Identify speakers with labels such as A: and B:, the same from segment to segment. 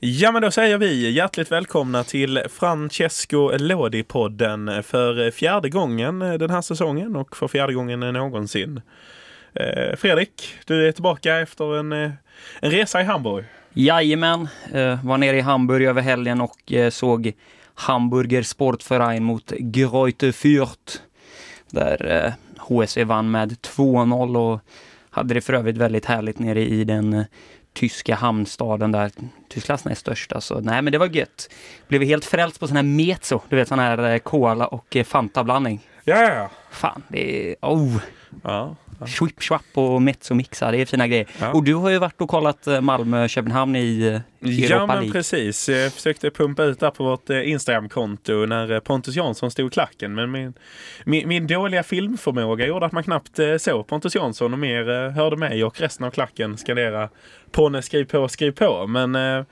A: Ja, men då säger vi hjärtligt välkomna till Francesco Lodi-podden för fjärde gången den här säsongen och för fjärde gången någonsin. Eh, Fredrik, du är tillbaka efter en, eh, en resa i Hamburg.
B: Jajamän, eh, var nere i Hamburg över helgen och såg Hamburger Sportverein mot Greuther Fürth. Där HSV vann med 2-0 och hade det för övrigt väldigt härligt nere i den tyska hamnstaden där, Tysklands näst största. Så nej, men det var gött. Blev helt frälst på sån här mezzo, du vet sån här eh, cola och eh, Fanta-blandning.
A: Ja, ja, ja.
B: Fan, det är... Oh!
A: ja.
B: Schwipp schwapp och mezzo mixa, det är fina grejer.
A: Ja.
B: Och du har ju varit och kollat eh, Malmö-Köpenhamn i, eh, i
A: Ja,
B: Europa
A: men
B: League.
A: precis. Jag försökte pumpa ut där på vårt eh, Instagram-konto när Pontus Jansson stod klacken. Men min, min, min dåliga filmförmåga gjorde att man knappt såg Pontus Jansson och mer hörde mig och resten av klacken skandera Ponne skriv på, skriv på. Men eh,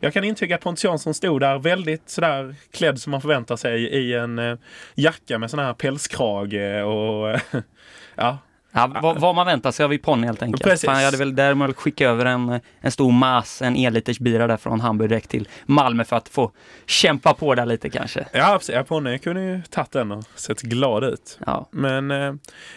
A: jag kan intyga att Pontus Jansson stod där väldigt sådär klädd som man förväntar sig i en eh, jacka med sån här pälskrage och ja,
B: Ja, vad, vad man väntar sig av i ponny helt enkelt.
A: Precis.
B: Fan, jag hade väl därmed skickat över en, en stor mass, en enliters bira där från Hamburg direkt till Malmö för att få kämpa på där lite kanske.
A: Ja, precis. Ponne kunde ju tagit den och sett glad ut.
B: Ja,
A: Men eh,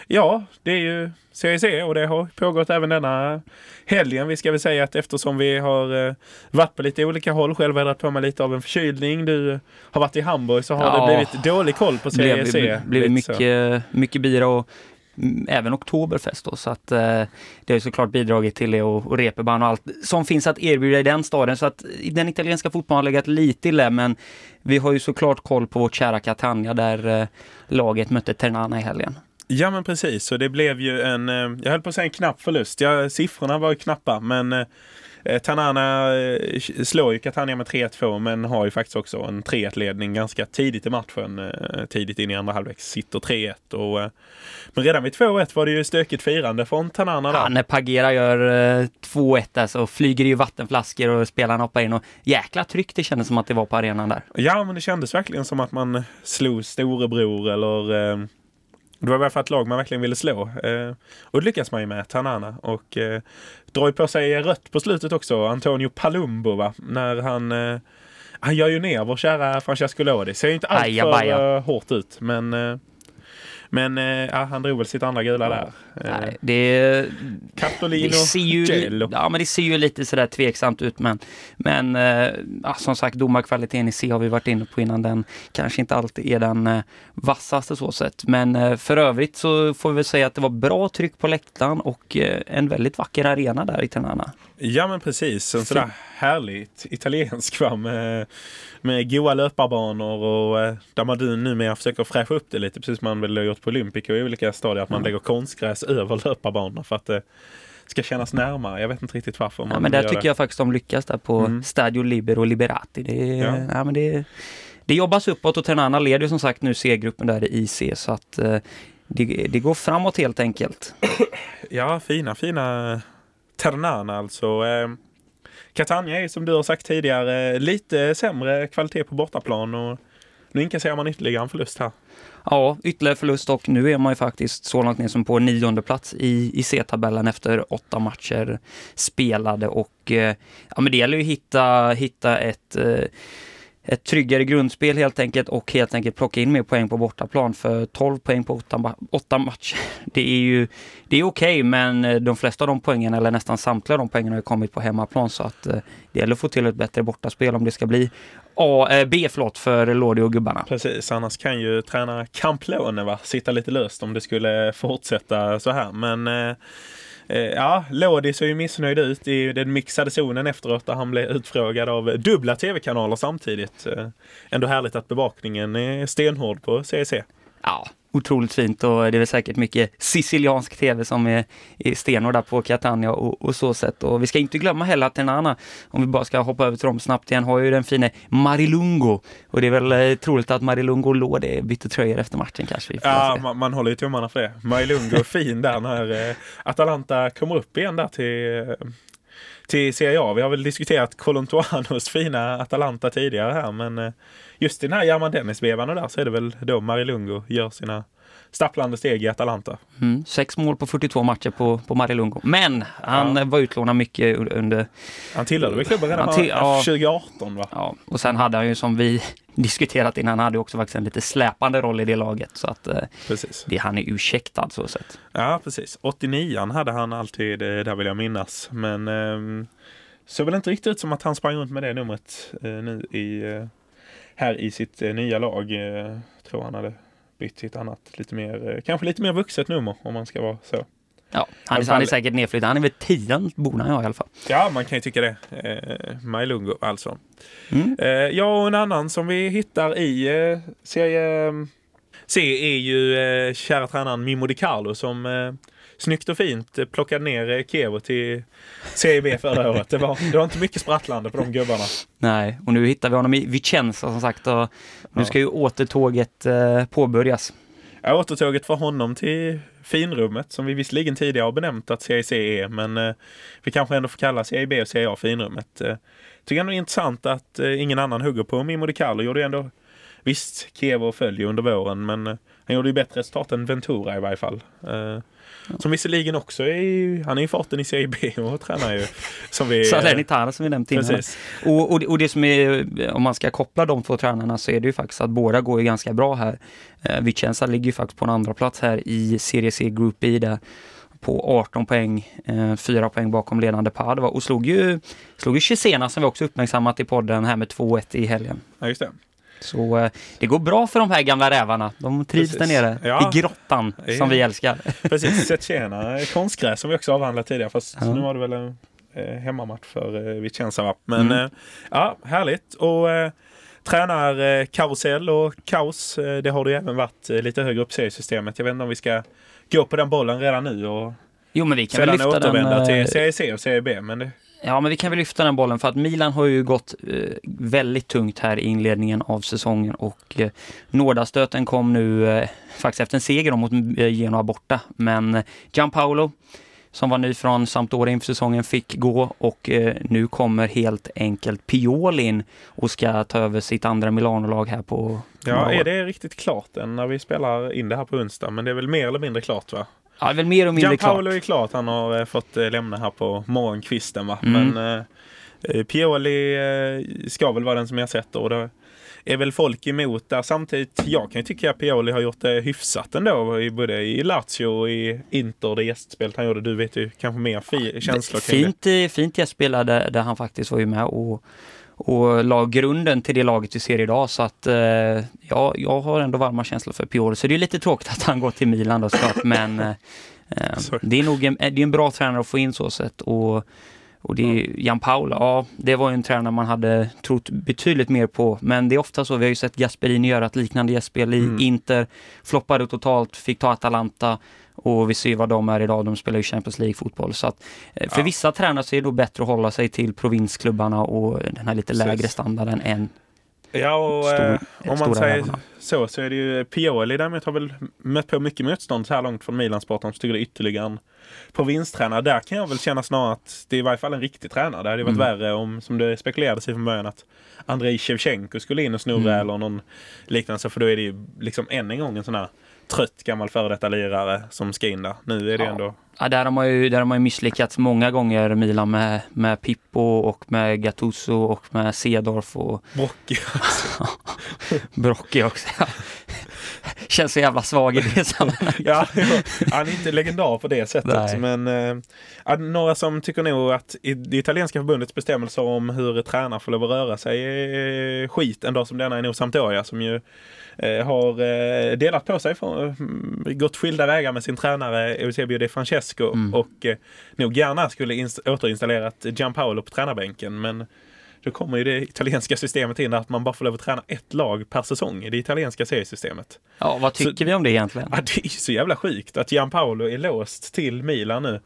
A: ja, det är ju CEC och det har pågått även denna helgen. Vi ska väl säga att eftersom vi har eh, varit på lite olika håll, själv har jag dragit på mig lite av en förkylning. Du har varit i Hamburg så har
B: Ja.
A: det blivit dålig koll på CEC.
B: blev, blev
A: Lite så.
B: mycket, mycket bira och Mm, även Oktoberfest då, så att eh, det har ju såklart bidragit till det och, och reeperbahn och allt som finns att erbjuda i den staden. Så att den italienska fotbollen har legat lite illa, men vi har ju såklart koll på vårt kära Catania där eh, laget mötte Ternana i helgen.
A: Ja men precis, så det blev ju en, eh, jag höll på att säga en knapp förlust. Ja, siffrorna var ju knappa men eh, Tanana eh, slår ju Catania med 3-2 men har ju faktiskt också en 3-1-ledning ganska tidigt i matchen. eh, Tidigt in i andra halvlek sitter 3-1. Och, eh, men redan vid 2-1 var det ju stökigt firande från Tanana där.
B: Ja, när Pagera gör eh, 2-1 där så flyger det ju vattenflaskor och spelarna hoppar in och jäkla tryck det kändes som att det var på arenan där.
A: Ja, men det kändes verkligen som att man slog storebror eller eh, det var i alla fall ett lag man verkligen ville slå. Eh, och det lyckas man ju med, Tanana. Och eh, drar ju på sig rött på slutet också, Antonio Palumbo va? När han eh, han gör ju ner vår kära Francesco Lodi. Ser ju inte alltför eh, hårt ut men eh, men eh, ja, han drog väl sitt andra gula där. Eh,
B: Nej, det, det ser ju,
A: Gello.
B: ja, men det ser ju lite sådär tveksamt ut men, men eh, ja, som sagt domarkvaliteten i C har vi varit inne på innan den kanske inte alltid är den vassaste så sett. Men för övrigt så får vi väl säga att det var bra tryck på läktaren och en väldigt vacker arena där i Ternana.
A: Ja men precis, en sådär härligt italiensk va med, med goa löparbanor och eh, där man numera försöker fräscha upp det lite precis som man väl har gjort på Olympico i olika stadier att man lägger konstgräs över löparbanorna för att det ska kännas närmare. Jag vet inte riktigt varför
B: Ja,
A: man
B: men där tycker
A: det.
B: jag faktiskt de lyckas där på
A: Mm.
B: Stadio Libero Liberati. Det, är,
A: Ja.
B: ja. men det, det jobbas uppåt och Ternana leder ju som sagt nu C-gruppen där i C så att eh, det, det går framåt helt enkelt.
A: Ja, fina, fina Ternana alltså. Ehm, Catania är som du har sagt tidigare lite sämre kvalitet på bortaplan och nu inkasserar man ytterligare en förlust här.
B: Ja, ytterligare förlust och nu är man ju faktiskt så långt ner som på nionde plats i, i C-tabellen efter åtta matcher spelade och eh, ja, men det gäller ju att hitta, hitta ett eh, ett tryggare grundspel helt enkelt och helt enkelt plocka in mer poäng på bortaplan för 12 poäng på åtta, ma- åtta matcher. Det är ju det är okej men eh, de flesta av de poängen eller nästan samtliga de poängen har ju kommit på hemmaplan så att eh, det gäller att få till ett bättre bortaspel om det ska bli A, eh, B förlåt för Lodi och gubbarna.
A: Precis, annars kan ju tränare Camplone va, sitta lite löst om det skulle fortsätta så här. Men eh, Eh, ja, Lodi ser ju missnöjd ut i den mixade zonen efteråt där han blev utfrågad av dubbla tv-kanaler samtidigt. Eh, ändå härligt att bevakningen är stenhård på CEC.
B: Ja, otroligt fint och det är säkert mycket siciliansk tv som är, är stenhård där på Catania och, och så sätt. Och vi ska inte glömma heller att Ternana, om vi bara ska hoppa över till dem snabbt igen, har ju den fine Marilungo. Och det är väl eh, troligt att Marilungo låg det bytte tröjor efter matchen kanske.
A: Ja, man, man håller ju tummarna för det. Majlungo är fin där när eh, Atalanta kommer upp igen där till, eh, till Serie A. Vi har väl diskuterat Colontuanos fina Atalanta tidigare här men eh, just i den här German Dennis-vevan och där så är det väl då Marilungo gör sina stapplande steg i Atalanta.
B: Mm, sex mål på 42 matcher på, på Marilungo. Men han ja. var utlånad mycket under...
A: Han tillhörde väl klubben redan till, ja, 2018 va?
B: Ja, och sen hade han ju som vi diskuterat innan, han hade också faktiskt en lite släpande roll i det laget. Så att eh, precis. Det, han är ursäktad så sett.
A: Ja, precis. 89 hade han alltid, eh, där vill jag minnas. Men eh, såg väl inte riktigt ut som att han sprang runt med det numret eh, nu i, eh, här i sitt eh, nya lag. Eh, tror han hade bytt till ett annat, lite mer, kanske lite mer vuxet nummer om man ska vara så.
B: Ja, han är, han är säkert nedflyttad. Han är väl tion borde han ha i alla fall.
A: Ja, man kan ju tycka det. Eh, Majlungo alltså. Mm. Eh, ja, och en annan som vi hittar i eh, serie C är ju eh, kära tränaren Mimo Di Carlo som eh, snyggt och fint plockade ner Kevo till Serie B förra året. Det var, det var inte mycket sprattlande på de gubbarna.
B: Nej, och nu hittar vi honom i Vicenza som sagt och nu ska ju återtåget eh, påbörjas.
A: Ja, återtåget för honom till finrummet som vi visserligen tidigare har benämnt att CIC är men eh, vi kanske ändå får kalla CIB och CIA finrummet. Eh, tycker ändå det är intressant att eh, ingen annan hugger på Mimo Di Carlo. Gjorde ändå Visst, Kevo följer under våren men eh, han gjorde ju bättre resultat än Ventura i varje fall. Eh, som visserligen också är, han är i farten i Serie B och tränar ju.
B: Som vi, Salernitana som vi nämnt innan. Och, och, och, det som är, om man ska koppla de två tränarna så är det ju faktiskt att båda går ju ganska bra här. Eh, Vicenza ligger ju faktiskt på en andra plats här i Serie C Group I där på 18 poäng, eh, 4 poäng bakom ledande Padova och slog ju, slog ju Cesena som vi också uppmärksammat i podden här med 2-1 i helgen.
A: Ja, just det.
B: Så eh, det går bra för de här gamla rävarna. De trivs Precis. där nere ja. i grottan ja. som vi älskar.
A: Precis, Setjena, konstgräs som vi också avhandlat tidigare fast ja. nu var det väl en eh, hemmamatch för eh, Vicenza. Men mm. eh, ja, härligt. Och eh, tränarkarusell och kaos, eh, det har det ju även varit lite högre upp i seriesystemet. Jag vet inte om vi ska gå på den bollen redan nu och
B: Jo, men vi kan väl lyfta återvända
A: den, till Serie C och Serie B. Men det...
B: Ja, men vi kan väl lyfta den bollen för att Milan har ju gått eh, väldigt tungt här i inledningen av säsongen och eh, nådastöten kom nu eh, faktiskt efter en seger mot eh, Genoa borta. Men Gianpaolo som var ny från Sampdoria inför säsongen fick gå och eh, nu kommer helt enkelt Pioli in och ska ta över sitt andra Milano-lag här på
A: Ja, är det riktigt klart än när vi spelar in det här på onsdag? Men det är väl mer eller mindre klart va?
B: Ja, väl mer och mindre klart.
A: Gianpaolo är klart. Han har eh, fått eh, lämna här på morgonkvisten. Va? Mm. Men eh, Pioli eh, ska väl vara den som ersätter. Och det är väl folk emot där. Samtidigt, jag kan ju tycka att Pioli har gjort det hyfsat ändå. I, både i Lazio och i Inter, det gästspelet han gjorde. Du vet ju kanske mer fi, känslor
B: fint, det. Fint gästspel där, där han faktiskt var ju med och och la grunden till det laget vi ser idag. Så att eh, ja, jag har ändå varma känslor för Pioli. Så det är lite tråkigt att han går till Milan då såklart. Men eh, eh det är nog en, det är en bra tränare att få in så sett. Och, och det är Jan Paula, ja det var ju en tränare man hade trott betydligt mer på. Men det är ofta så, vi har ju sett Gasperini göra ett liknande gästspel i mm. Inter. Floppade totalt, fick ta Atalanta. Och vi ser vad de är idag, de spelar ju Champions League-fotboll. Så att eh, för ja. vissa tränare så är det då bättre att hålla sig till provinsklubbarna och den här lite Precis. lägre standarden än
A: Ja, och eh, om man säger så så är det ju Pioli däremot har väl mött på mycket motstånd så här långt från Milan-sporten så tycker det är ytterligare en provinstränare. Där kan jag väl känna snarare att det är i varje fall en riktig tränare. Det hade varit mm. värre om, som det spekulerades i från början, att Andrei Shevchenko skulle in och snurra mm. eller någon liknande. För då är det ju liksom än en gång en sån här trött gammal före detta lirare som ska in där. Nu är det ja. ändå...
B: Ja, där har man ju, där har man ju misslyckats många gånger Milan med, med Pippo och med Gattuso och med Cedorf och...
A: Brocchi också.
B: Brocchi också. Känns så jävla svag i det sammanhanget.
A: ja, han är inte legendar på det sättet. Nej. Men äh, några som tycker nog att det italienska förbundets bestämmelser om hur tränare får lov att röra sig är skit. En dag som denna är nog Sampdoria som ju Eh, har eh, delat på sig, för, eh, gått skilda vägar med sin tränare Eusebio De Francesco mm. och nog gärna skulle återinstallerat Gianpaolo på tränarbänken. Men då kommer ju det italienska systemet in att man bara får lov att träna ett lag per säsong i det italienska seriesystemet.
B: Ja, vad tycker så, vi om det egentligen?
A: Ja, det är så jävla sjukt att Gianpaolo är låst till Milan nu.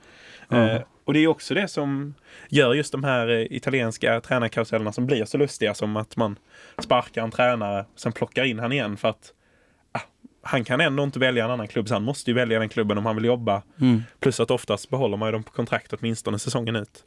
A: Mm. Eh, och det är också det som gör just de här eh, italienska tränarkarusellerna som blir så lustiga som att man sparkar en tränare sen plockar in han igen för att ah, han kan ändå inte välja en annan klubb så han måste ju välja den klubben om han vill jobba. Mm. Plus att oftast behåller man ju dem på kontrakt åtminstone säsongen ut.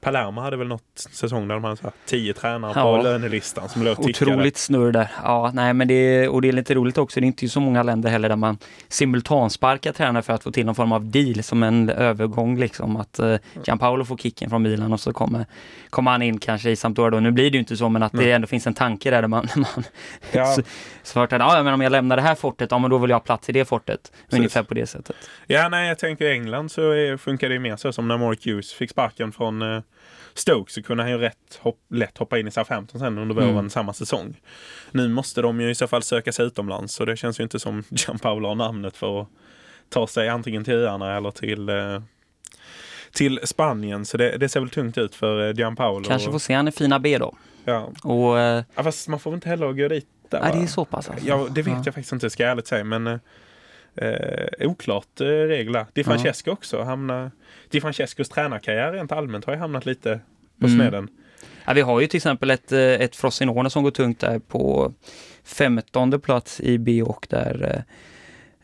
A: Palermo hade väl något säsong där de hade så här tio tränare
B: Ja.
A: på lönelistan som låg tickade.
B: Otroligt snurr där. Ja, nej, men det, och det är lite roligt också. Det är inte så många länder heller där man simultansparkar tränare för att få till någon form av deal som en övergång liksom. Att uh, Gianpaolo får kicken från Milan och så kommer, kommer han in kanske i Sampdoria då. Nu blir det ju inte så, men att det ändå finns en tanke där, där man, man
A: Ja.
B: så, så att, ja, men om jag lämnar det här fortet, ja men då vill jag ha plats i det fortet. Ungefär på det sättet.
A: Ja, nej, jag tänker i England så är, funkar det ju mer så som när Mark Hughes fick sparken från eh, Stoke så kunde han ju rätt hopp, lätt hoppa in i Southampton sen under våren
B: Mm.
A: samma säsong. Nu måste de ju i så fall söka sig utomlands och det känns ju inte som Gianpaolo har namnet för att ta sig antingen till öarna eller till eh, till Spanien, så det, det ser väl tungt ut för eh, Gianpaolo.
B: Kanske får se han i fina B då.
A: ja.
B: Och, eh,
A: ja, fast man får väl inte heller gå dit där,
B: nej, det är så pass alltså.
A: Ja, det vet
B: Ja.
A: jag faktiskt inte, ska jag ärligt säga. Men eh, oklart eh, regler. Di Francesco också hamnar... Di Francescos tränarkarriär rent allmänt har ju hamnat lite på
B: Mm.
A: snedden.
B: Ja, vi har ju till exempel ett, eh, ett Frosinone som går tungt där på 15 plats i B och där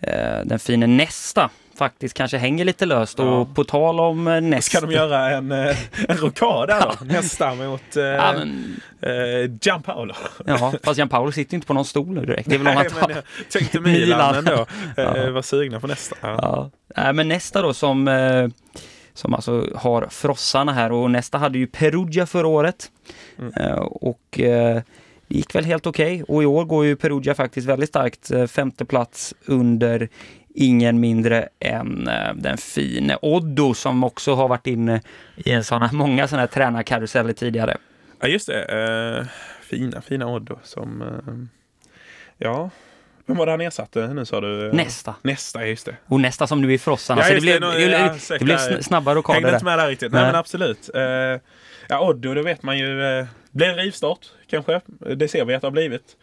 B: eh, eh, den fine Nästa faktiskt kanske hänger lite löst.
A: Ja.
B: Och på tal om eh, Nästa.
A: Ska de göra en, eh, en rockad där då? Nästa mot eh,
B: Ja, men,
A: eh, Gianpaolo.
B: ja, fast Jan Paolo sitter inte på någon stol direkt. Det är väl om
A: Nej,
B: att
A: men jag tänkte Milan
B: Milan.
A: ändå. Eh. Var sugna på nästa. Ja.
B: Ja. Men nästa då som, eh, som alltså har frossarna här och nästa hade ju Perugia förra året.
A: Mm.
B: Eh, och eh, det gick väl helt okej. Och i år går ju Perugia faktiskt väldigt starkt. Femte plats under ingen mindre än eh, den fine Oddo som också har varit inne i en sån här, många sådana här tränarkaruseller tidigare.
A: ja, just det. Eh, fina, fina Oddo som... Eh, ja, vem var det han ersatte nu sa du?
B: Nästa.
A: Nästa, just det.
B: Och nästa som nu är frossarna.
A: Ja,
B: så det blev,
A: det.
B: det,
A: ja,
B: det blev
A: där.
B: sn- snabba rockader
A: Hängde inte med där riktigt. Nej,
B: Nej.
A: men absolut. Eh, ja, Oddo, då vet man ju. Eh, blir en rivstart kanske. Det ser vi att det har blivit.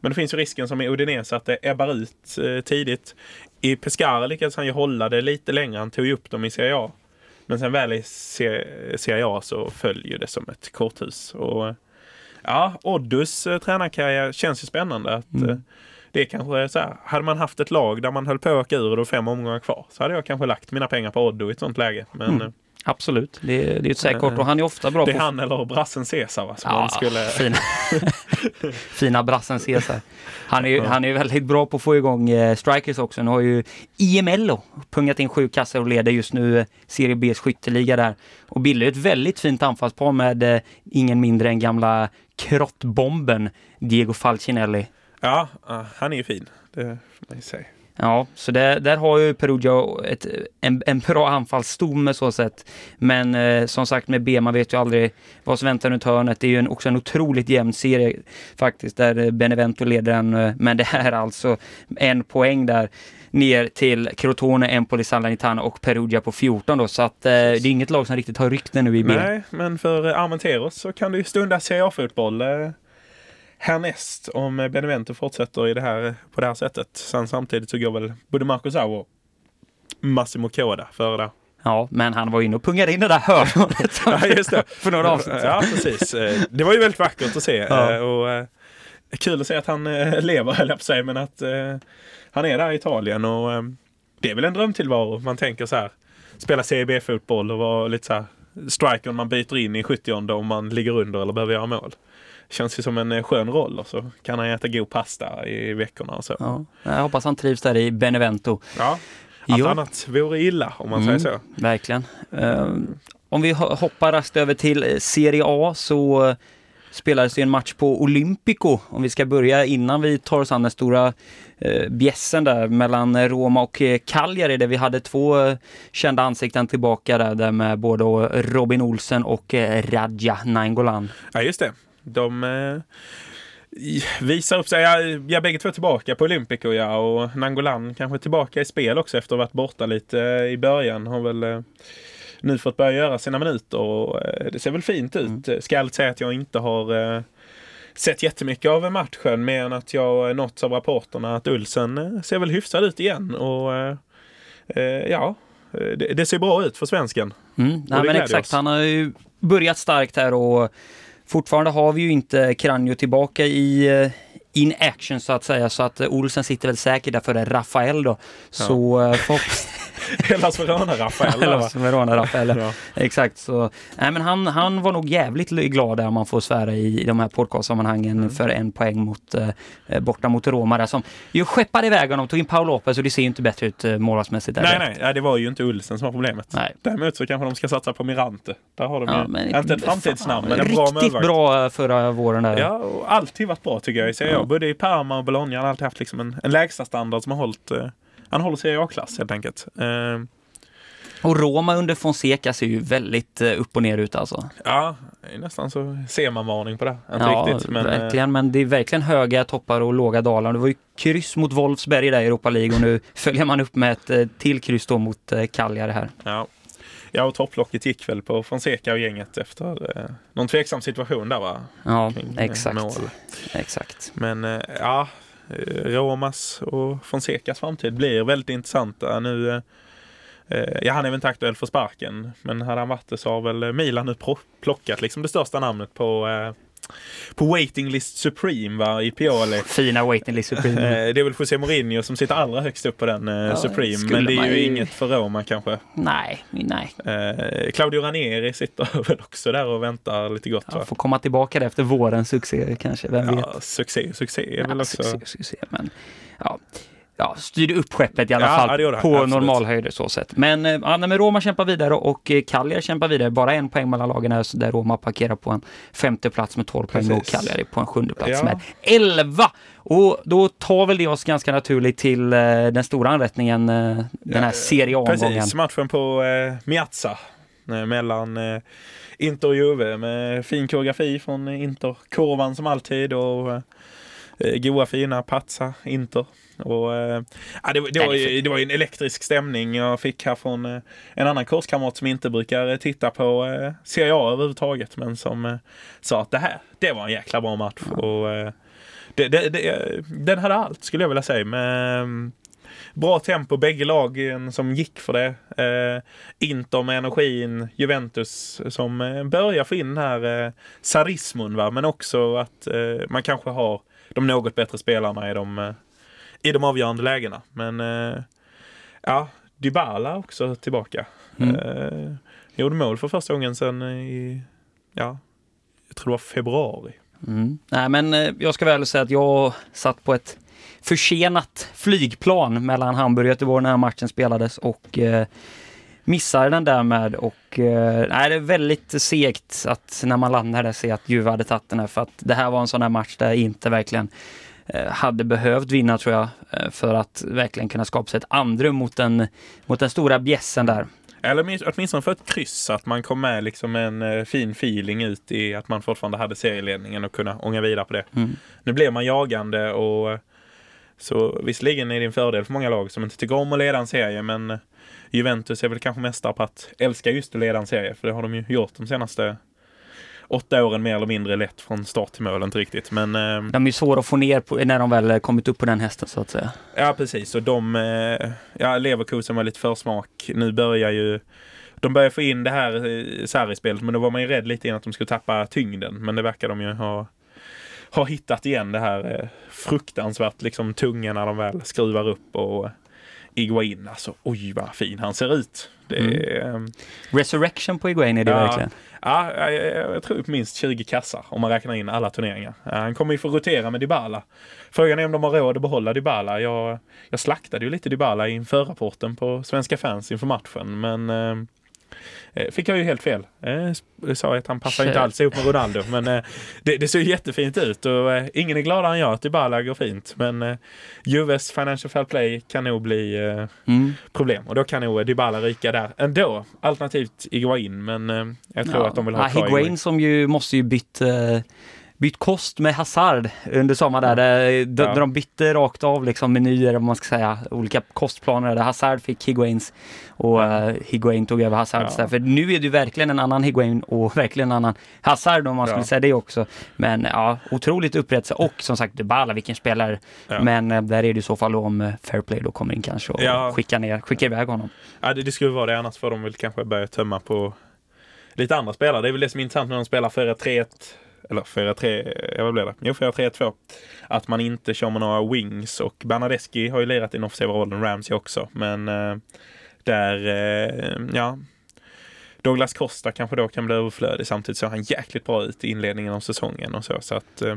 A: Men det finns ju risken som i Udinese att det ebbar ut eh, tidigt. I Pescara lyckades han ju hålla det lite längre. Han tog ju upp dem i Serie A. Men sen väl i Se- Serie A så följer det som ett korthus. Och, eh, ja, Oddos eh, tränarkarriär känns ju spännande. Att,
B: Mm.
A: eh, det är kanske så här, hade man haft ett lag där man höll på att åka ur och var fem omgångar kvar så hade jag kanske lagt mina pengar på Oddo i ett sånt läge. Men
B: Mm. Absolut, det, det är ett säkert och han är ofta bra
A: det är
B: på
A: han eller brassen Cesar va? Som
B: Ja,
A: skulle...
B: fina, fina brassen Cesar. Han är ju han är väldigt bra på att få igång eh, strikers också. Nu har ju IMLO pungat in sju kassor och leder just nu eh, Serie Bs skytteliga där. Och bildar ett väldigt fint anfallspar med eh, ingen mindre än gamla krottbomben Diego Falcinelli.
A: Ja, ja, han är ju fin. Det får man ju säga.
B: Ja, så där, där har ju Perugia ett, en, en bra anfallsstomme så sett. Men eh, som sagt med B, man vet ju aldrig vad som väntar runt hörnet. Det är ju en, också en otroligt jämn serie faktiskt där Benevento leder den. Eh, men det är alltså en poäng där ner till Crotone, Empoli, Salernitana och Perugia på 14 då. Så att eh, det är inget lag som riktigt har rykte nu i B.
A: Nej, men för Armenteros så kan det ju stunda Serie A-fotboll eh, härnäst om Benevento fortsätter i det här, på det här sättet. Sen samtidigt så går väl både Marcus Au och Massimo Koda före där.
B: Ja, men han var inne och pungade in det där hörnet
A: Ja, just det.
B: för några avsnitt.
A: Ja, precis. Eh, Det var ju väldigt vackert att se.
B: Ja.
A: eh, Och, eh, kul att se att han lever, höll jag på säga, men att han är där i Italien och det är väl en drömtillvaro. Man tänker så här, spela Serie B-fotboll och vara lite så här striker man byter in i 70 om man ligger under eller behöver göra mål. Känns ju som en eh, skön roll och så kan han äta god pasta i veckorna och så.
B: Ja, jag hoppas han trivs där i Benevento.
A: Ja. Allt
B: Jo.
A: annat vore illa om man
B: Mm.
A: säger så.
B: Verkligen. Eh, om vi ho- hoppar raskt över till eh, Serie A så eh, spelades det en match på Olympico. Om vi ska börja innan vi tar oss an den stora uh, bjässen där mellan eh, Roma och eh, Cagliari där vi hade två eh, kända ansikten tillbaka där, där med både Robin Olsen och eh, Radja Nainggolan.
A: Ja, just det. De eh, visar upp sig. Ja, ja, bägge två är tillbaka på Olympico ja. Och Nangolan kanske tillbaka i spel också efter att ha varit borta lite eh, i början. Har väl eh, nu fått börja göra sina minuter och eh, det ser väl fint ut.
B: Mm.
A: Ska ärligt säga att jag inte har sett jättemycket av matchen mer än att jag nåtts av rapporterna att Ulsen ser väl hyfsad ut igen. Och ja, det, det ser bra ut för svensken.
B: Mm, nej, men exakt,
A: oss.
B: han har ju börjat starkt här och fortfarande har vi ju inte Kranjo tillbaka i eh, in action så att säga så att eh, Olsen sitter väl säkert där före Rafael då. Så eh, förhopp-
A: Hellas Verona-Rafael.
B: Hellas Verona-Rafael.
A: Ja.
B: Exakt, så nej, men han, han var nog jävligt glad där om man får svära i, i de här podcastsammanhangen
A: Mm.
B: för en poäng mot, eh, borta mot Roma där som ju skeppade iväg honom, tog in Paul Lopez och det ser ju inte bättre ut eh, målvaktsmässigt
A: Nej, nej, nej, det var ju inte Ulsen som var problemet.
B: Nej.
A: Däremot så kanske de ska satsa på Mirante. Där har de
B: Ja,
A: ju,
B: men-
A: inte ett framtidsnamn, men en
B: Riktigt
A: bra målvakt.
B: bra eh, förra våren där.
A: Ja, och alltid varit bra tycker jag i Serie.
B: Ja.
A: Både i Parma och Bologna har alltid haft liksom en, en lägsta standard som har hållit eh, han håller Serie A-klass helt enkelt. Eh,
B: Och Roma under Fonseca ser ju väldigt eh, upp och ner ut alltså.
A: ja, nästan så ser man varning på det. Inte
B: ja,
A: riktigt. Men, eh,
B: verkligen. Men det är verkligen höga toppar och låga dalar. Det var ju kryss mot Wolfsberg där i Europa League och nu följer man upp med ett eh, till kryss då mot Cagliari här.
A: ja. ja, och topplocket gick väl på Fonseca och gänget efter eh, någon tveksam situation där va?
B: Ja,
A: Kring,
B: exakt.
A: mål.
B: Exakt.
A: Men eh, ja, Eh, Romas och Fonsecas framtid blir väldigt intressanta nu. Eh, eh, Ja, han är väl inte aktuell för sparken, men hade han varit det så har väl Milan nu plockat liksom det största namnet på, eh, på waiting list Supreme va, i Pioli.
B: Fina waiting list Supreme.
A: Eh, Det är väl José Mourinho som sitter allra högst upp på den eh,
B: Ja,
A: Supreme, men det är ju
B: ju-
A: inget för Roma kanske.
B: nej, nej.
A: Eh, Claudio Ranieri sitter väl också där och väntar lite gott
B: Ja,
A: va?
B: får komma tillbaka efter vårens succé kanske, vem vet.
A: Ja, succé, succé är väl
B: Ja,
A: också...
B: succé, succé, men ja. Ja, styrde upp skeppet i alla
A: Ja,
B: fall
A: ja,
B: på
A: Absolut.
B: normal höjd så sett. Men, eh, ja, men Roma kämpar vidare och eh, Cagliari kämpar vidare. Bara en poäng mellan lagen här, där Roma parkerar på en femte plats med 12 poäng och. Cagliari på en sjunde plats
A: Ja.
B: med 11. Och då tar väl det oss ganska naturligt till eh, den stora anrättningen, den här Serie A-omgången.
A: Precis, matchen på eh, Miazza mellan eh, Inter och Juve med fin koreografi från Inter. Kurvan som alltid och goa fina Pazza Inter. Och, eh, ja, det, det, var, det var en elektrisk stämning jag fick här från eh, en annan kurskamrat som inte brukar eh, titta på eh, Serie A överhuvudtaget men som eh, sa att det här, det var en jäkla bra match. Och, eh, det, det, det, den hade allt skulle jag vilja säga. Med, mm, bra tempo, bägge lagen som gick för det. Eh, Inter med energin, Juventus som eh, börjar få in den här eh, sadismen va? men också att eh, man kanske har de något bättre spelarna i de, eh, i de avgörande lägena. Men eh, ja, Dybala också tillbaka.
B: Mm.
A: Eh, gjorde mål för första gången sedan i, ja, jag tror det var februari.
B: Mm. Nej, men eh, jag ska väl säga att jag satt på ett försenat flygplan mellan Hamburg och Göteborg när matchen spelades och eh, missade den därmed och eh, nej, det är väldigt segt att när man landar där se att Juve hade tagit den här för att det här var en sån här match där inte verkligen eh, hade behövt vinna tror jag eh, för att verkligen kunna skapa sig ett andrum mot den, mot den stora bjässen där.
A: Eller minst- åtminstone för ett kryss, att man kom med liksom en fin feeling ut i att man fortfarande hade serieledningen och kunna ånga vidare på det.
B: Mm.
A: Nu blev man jagande och så visserligen är det en fördel för många lag som inte tycker om att leda en serie, men Juventus är väl kanske mästare på att älska just att leda en serie, för det har de ju gjort de senaste åtta åren mer eller mindre lätt från start till mål, inte riktigt. Men eh,
B: De är ju svåra att få ner på, när de väl kommit upp på den hästen så att säga.
A: Ja, precis. Och de, eh, ja, Leverkusen var lite försmak. Nu börjar ju, de börjar få in det här eh, Sarri-spelet, men då var man ju rädd lite innan att de skulle tappa tyngden. Men det verkar de ju ha, ha hittat igen det här eh, fruktansvärt liksom tunga när de väl skruvar upp och Iguain, alltså oj vad fin han ser ut. Det är, eh,
B: Resurrection på Iguain är det
A: Ja.
B: verkligen.
A: Ja, jag, jag, jag tror på minst 20 kassar om man räknar in alla turneringar. Han kommer ju få rotera med Dybala. Frågan är om de har råd att behålla Dybala. Jag, jag slaktade ju lite Dybala i förrapporten på Svenska fans inför matchen, men eh, eh, fick jag ju helt fel. Eh, jag sa att han passar inte
B: Shit.
A: alls ihop med Ronaldo, men eh, det, det ser ju jättefint ut och eh, ingen är gladare än jag att Dybala går fint. Men eh, Juves Financial Fair Play kan nog bli eh,
B: Mm.
A: problem och då kan nog Dybala ryka där ändå. Alternativt Iguain, men eh, jag tror att de vill ha
B: ja,
A: kvar
B: Higuain som ju måste ju bytt, eh, bytt kost med Hazard under sommaren där. där de,
A: Ja.
B: de bytte rakt av liksom menyer, om man ska säga, olika kostplaner där Hazard fick Higuains och eh, Higuain tog över Hazards
A: Ja.
B: där. För nu är det ju verkligen en annan Higuain och verkligen en annan Hazard om man skulle
A: Ja.
B: säga det också. Men ja, otroligt upprättelse och som sagt Dybala, vilken spelare.
A: Ja.
B: Men eh, där är det i så fall om eh, Fairplay då kommer in kanske och
A: Ja.
B: skickar ner, skickar iväg honom.
A: Ja, det, det skulle vara det, annars får de väl kanske börja tömma på lite andra spelare. Det är väl det som är intressant när de spelar 4-3-1 eller 4-3, ja vad blev det? Jo 4-3-2. Att man inte kör med några wings och Bernadeschi har ju lirat i den offensiva rollen, Ramsey också. Men eh, där, eh, ja, Douglas Costa kanske då kan bli överflödig. Samtidigt såg han jäkligt bra ut i inledningen av säsongen och så. så att, eh,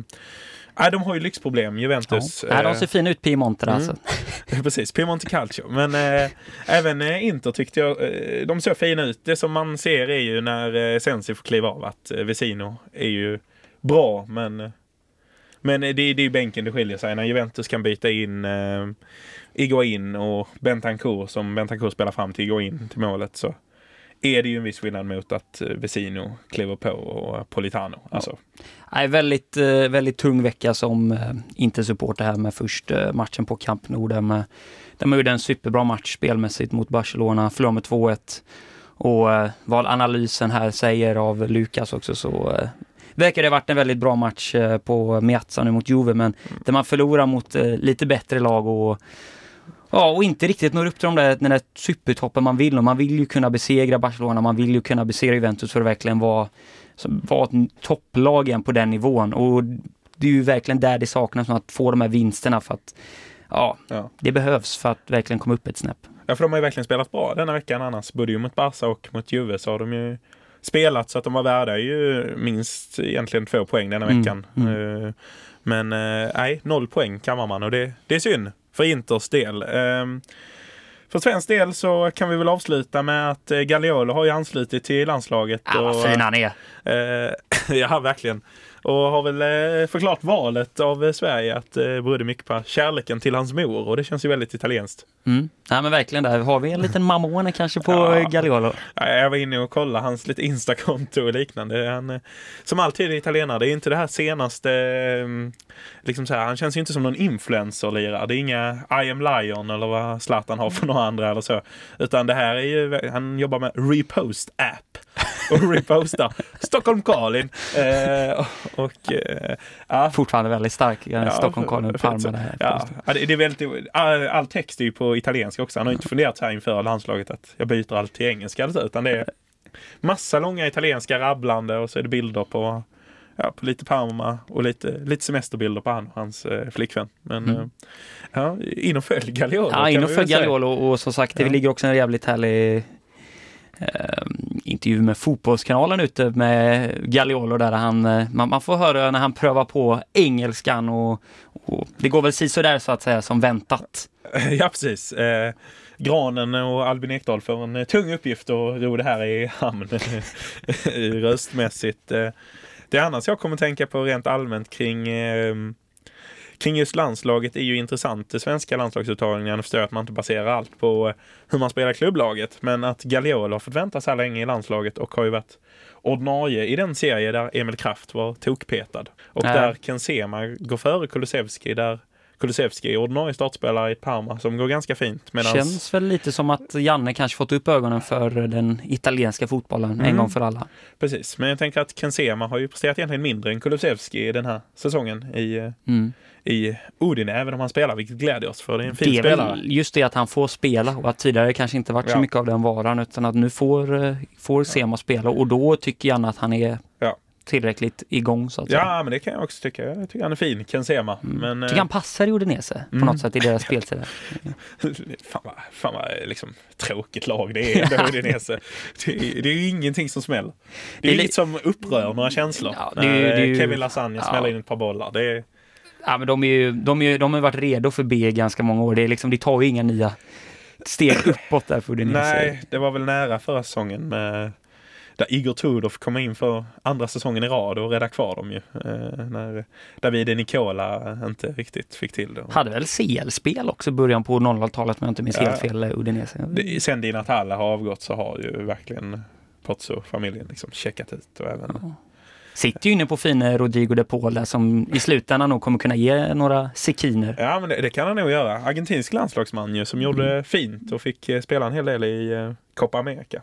A: Nej, de har ju lyxproblem, Juventus.
B: Ja. de ser fina ut, Piemonte mm. alltså.
A: Precis, Piemonte Calcio. Men äh, även äh, Inter tyckte jag, äh, de såg fina ut. Det som man ser är ju när äh, Sensi får kliva av att äh, Vesino är ju bra, men men det, det är ju bänken det skiljer sig. När Juventus kan byta in äh, Iguain och Bentancourt som Bentancourt spelar fram till Iguain till målet så är det ju en viss skillnad mot att eh, Vesino kliver på och Politano. Alltså.
B: Ja. väldigt, eh, väldigt tung vecka som eh, inte supporter här med först matchen på Camp Nou där, med, där man gjorde en superbra match spelmässigt mot Barcelona, förlorade med 2-1. Och vad analysen här säger av Lukas också så verkar det ha varit en väldigt bra match på Meazza nu mot Juve men mm. där man förlorar mot lite bättre lag och Ja, och inte riktigt når upp till de där, den där supertoppen man vill. Och man vill ju kunna besegra Barcelona, man vill ju kunna besegra Juventus för att verkligen vara, vara ett topplag igen på den nivån. Och det är ju verkligen där det saknas, att få de här vinsterna för att ja, ja, det behövs för att verkligen komma upp ett snäpp.
A: Ja, för de har ju verkligen spelat bra denna veckan annars. Både ju mot Barca och mot Juve så har de ju spelat så att de var värda ju minst egentligen två poäng denna mm, veckan. Mm. Mm. Men eh, nej, noll poäng kammar man och det, det är synd för Inters del. Ehm, för svensk del så kan vi väl avsluta med att eh, Gagliolo har ju anslutit till landslaget.
B: Ja, vad fin han är.
A: Ja, verkligen. Och har väl eh, förklarat valet av Sverige att det berodde mycket på kärleken till hans mor och det känns ju väldigt italienskt.
B: Mm. Ja men verkligen, där har vi en liten mammone kanske på ja. Gagliolo.
A: Ja, jag var inne och kollade hans lite Instakonto och liknande. Han, som alltid är italienare, det är inte det här senaste liksom så här, han känns ju inte som någon influencer-lirare. Det är inga I am Lion eller vad Zlatan har för några andra eller så. Utan det här är ju, han jobbar med Repost App. Och repostar Stockholm Kalin. Eh, och, eh,
B: ja. Fortfarande väldigt stark, ja, Stockholm Kalin Palme.
A: Ja, det är väldigt, all, all text är ju på italienska också. Han har inte funderat här inför landslaget att jag byter allt till engelska utan det är massa långa italienska rabblande och så är det bilder på ja, på lite Parma och lite, lite semesterbilder på han och hans eh, flickvän. Men mm. eh, ja, in och följ Gagliolo.
B: Ja, in och följ Gagliolo och som sagt det ja. ligger också en jävligt härlig eh, intervju med Fotbollskanalen ute med Gagliolo där han, eh, man, man, får höra när han prövar på engelskan och, och det går väl sisådär så att säga som väntat.
A: Ja precis. Eh, Granen och Albin Ekdal får en eh, tung uppgift att ro det här i hamn röstmässigt. Eh, det det annars jag kommer tänka på rent allmänt kring eh, kring just landslaget är ju intressant. Det svenska landslagsuttagningen förstår jag att man inte baserar allt på eh, hur man spelar klubblaget. Men att Gagliolo har fått vänta så här länge i landslaget och har ju varit ordinarie i den serie där Emil Kraft var tokpetad. Och Nej. där Ken Sema går före Kulusevski där Kulusevski, ordinarie startspelare i Parma som går ganska fint.
B: Medans... Känns väl lite som att Janne kanske fått upp ögonen för den italienska fotbollen mm. en gång för alla.
A: Precis, men jag tänker att Kensema har ju presterat egentligen mindre än Kulusevski den här säsongen i, mm. i Udine, även om han spelar, vilket gläder oss för det är en fin det är spelare.
B: Just det att han får spela och att tidigare kanske inte varit ja. så mycket av den varan utan att nu får, eh, får Sema spela och då tycker Janne att han är tillräckligt igång så att
A: Ja, säga. men det kan jag också tycka. Jag tycker han är fin, Ken Sema.
B: Mm. Men, tycker han passar i Udinese på mm. något sätt i deras spelstil.
A: fan vad, fan vad liksom, tråkigt lag det är, Udinese. det, det är ingenting som smäller. Det är, det inget som upprör några känslor. Ja, det är, det är, Kevin Lasagna ja. smäller in ett par bollar. Det är...
B: Ja, men de, är ju, de, är, de har varit redo för B ganska många år. Det, är liksom, de tar ju inga nya steg uppåt där för Udinese.
A: Nej, det var väl nära förra säsongen med där Igor Tudor kom in för andra säsongen i rad och rädda kvar dem ju. Eh, när Davide Nicola inte riktigt fick till det.
B: Hade väl CL-spel också i början på 00-talet om jag inte minns ja. helt fel, eh, Udinese.
A: sen Di Natale har avgått så har ju verkligen Pozzo-familjen liksom checkat ut. Och även, ja.
B: Sitter ju inne på fina Rodrigo de Paul som i slutändan nog kommer kunna ge några sekiner.
A: Ja, men det, det kan han nog göra. Argentinsk landslagsman ju som mm. gjorde fint och fick eh, spela en hel del i eh, Copa America.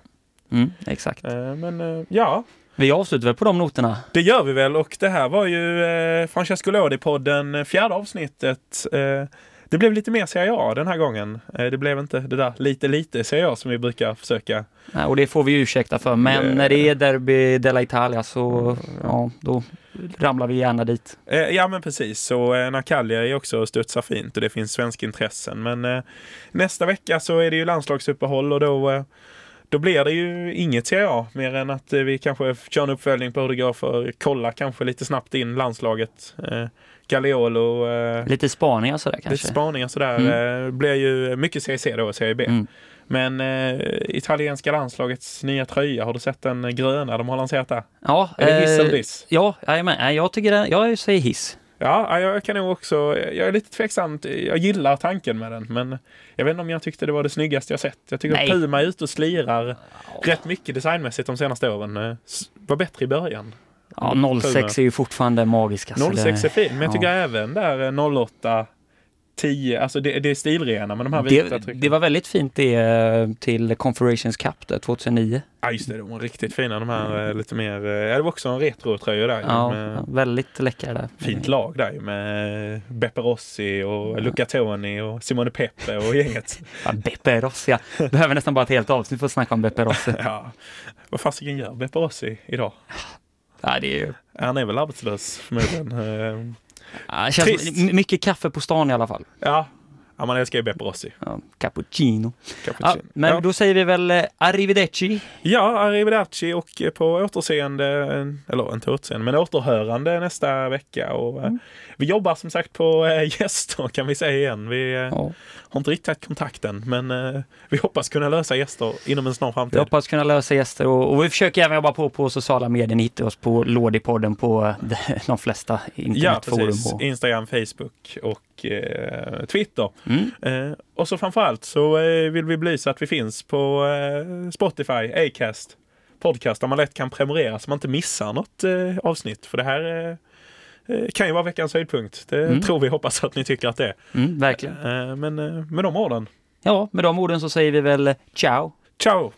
B: Mm, exakt.
A: Eh, men eh, ja.
B: Vi avslutar väl på de noterna?
A: Det gör vi väl och det här var ju eh, Francesco Lodi-podden, fjärde avsnittet. Eh, Det blev lite mer Serie A den här gången. Det blev inte det där lite lite Serie A som vi brukar försöka.
B: Nej, och det får vi ursäkta för, men
A: Det-
B: när det är Derby della Italia så ja, då ramlar vi gärna dit.
A: Ja men precis, så är också studsar fint och det finns svenska intressen. Men nästa vecka så är det ju landslagsuppehåll och då då blir det ju inget Serie A mer än att eh, vi kanske kör en uppföljning på hur det går för kolla kanske lite snabbt in landslaget. Eh, Gagliolo, eh,
B: Lite spaningar sådär
A: lite
B: kanske.
A: spaningar sådär.
B: Mm.
A: Eh, blir ju mycket Serie C då och Serie B.
B: Mm.
A: Men eh, italienska landslagets nya tröja, har du sett den gröna de har lanserat där?
B: Ja,
A: Är det hiss
B: eh,
A: eller diss?
B: Ja, jajamän. Jag tycker det, jag säger hiss.
A: Ja, jag kan nog också, jag är lite tveksam. Jag gillar tanken med den, men jag vet inte om jag tyckte det var det snyggaste jag sett. Jag tycker
B: Nej.
A: att Puma är ute och slirar rätt mycket designmässigt de senaste åren. Eh, Var bättre i början.
B: Ja, 06 är ju fortfarande magisk. alltså.
A: 06 är fin, men jag tycker
B: ja.
A: även där eh, 08, 10, alltså det, det är stilrena men de här vita
B: det,
A: trycken.
B: det var väldigt fint det eh, till Confederations Cup där 2009.
A: Ja just det, de var riktigt fina de här eh, lite mer, eh, ja det var också en retro-tröja där.
B: Ja,
A: med
B: ja, väldigt läckra där.
A: Fint lag där med Beppe Rossi och Luca Toni och Simone Peppe och gänget.
B: Ja, Beppe Rossi, ja. Behöver nästan bara ett helt avsnitt för att snacka om Beppe Rossi.
A: Ja, vad fasiken gör Beppe Rossi idag?
B: Ja, det är ju...
A: Han är väl arbetslös förmodligen.
B: Ja, det känns
A: Trist.
B: mycket kaffe på stan i alla fall.
A: Ja, ja man älskar ju Beppe Rossi.
B: Ja, cappuccino. Ja,
A: Cappuccino.
B: men
A: ja.
B: då säger vi väl eh, arrivederci.
A: ja, arrivederci och på återseende, eh, eller inte återseende, men återhörande nästa vecka. Och,
B: Mm.
A: eh, Vi jobbar som sagt på eh, gäster kan vi säga igen. Vi eh,
B: Ja.
A: har inte riktigt kontakten, men eh, vi hoppas kunna lösa gäster inom en snar
B: Vi
A: framtid.
B: hoppas kunna lösa gäster och, och vi försöker även jobba på på sociala medier. Ni hittar oss på Lådipodden på eh, de flesta
A: Ja,
B: internetforum.
A: precis.
B: och,
A: Instagram, Facebook och eh, Twitter.
B: mm,
A: Eh, och så framförallt så eh, vill vi belysa att vi finns på Spotify, Acast, podcast där man lätt kan prenumerera så man inte missar något avsnitt. För det här kan ju vara veckans höjdpunkt. Det
B: Mm.
A: tror vi hoppas att ni tycker att det är.
B: mm, verkligen.
A: Men med de orden,
B: Ja, med de orden så säger vi väl ciao.
A: ciao!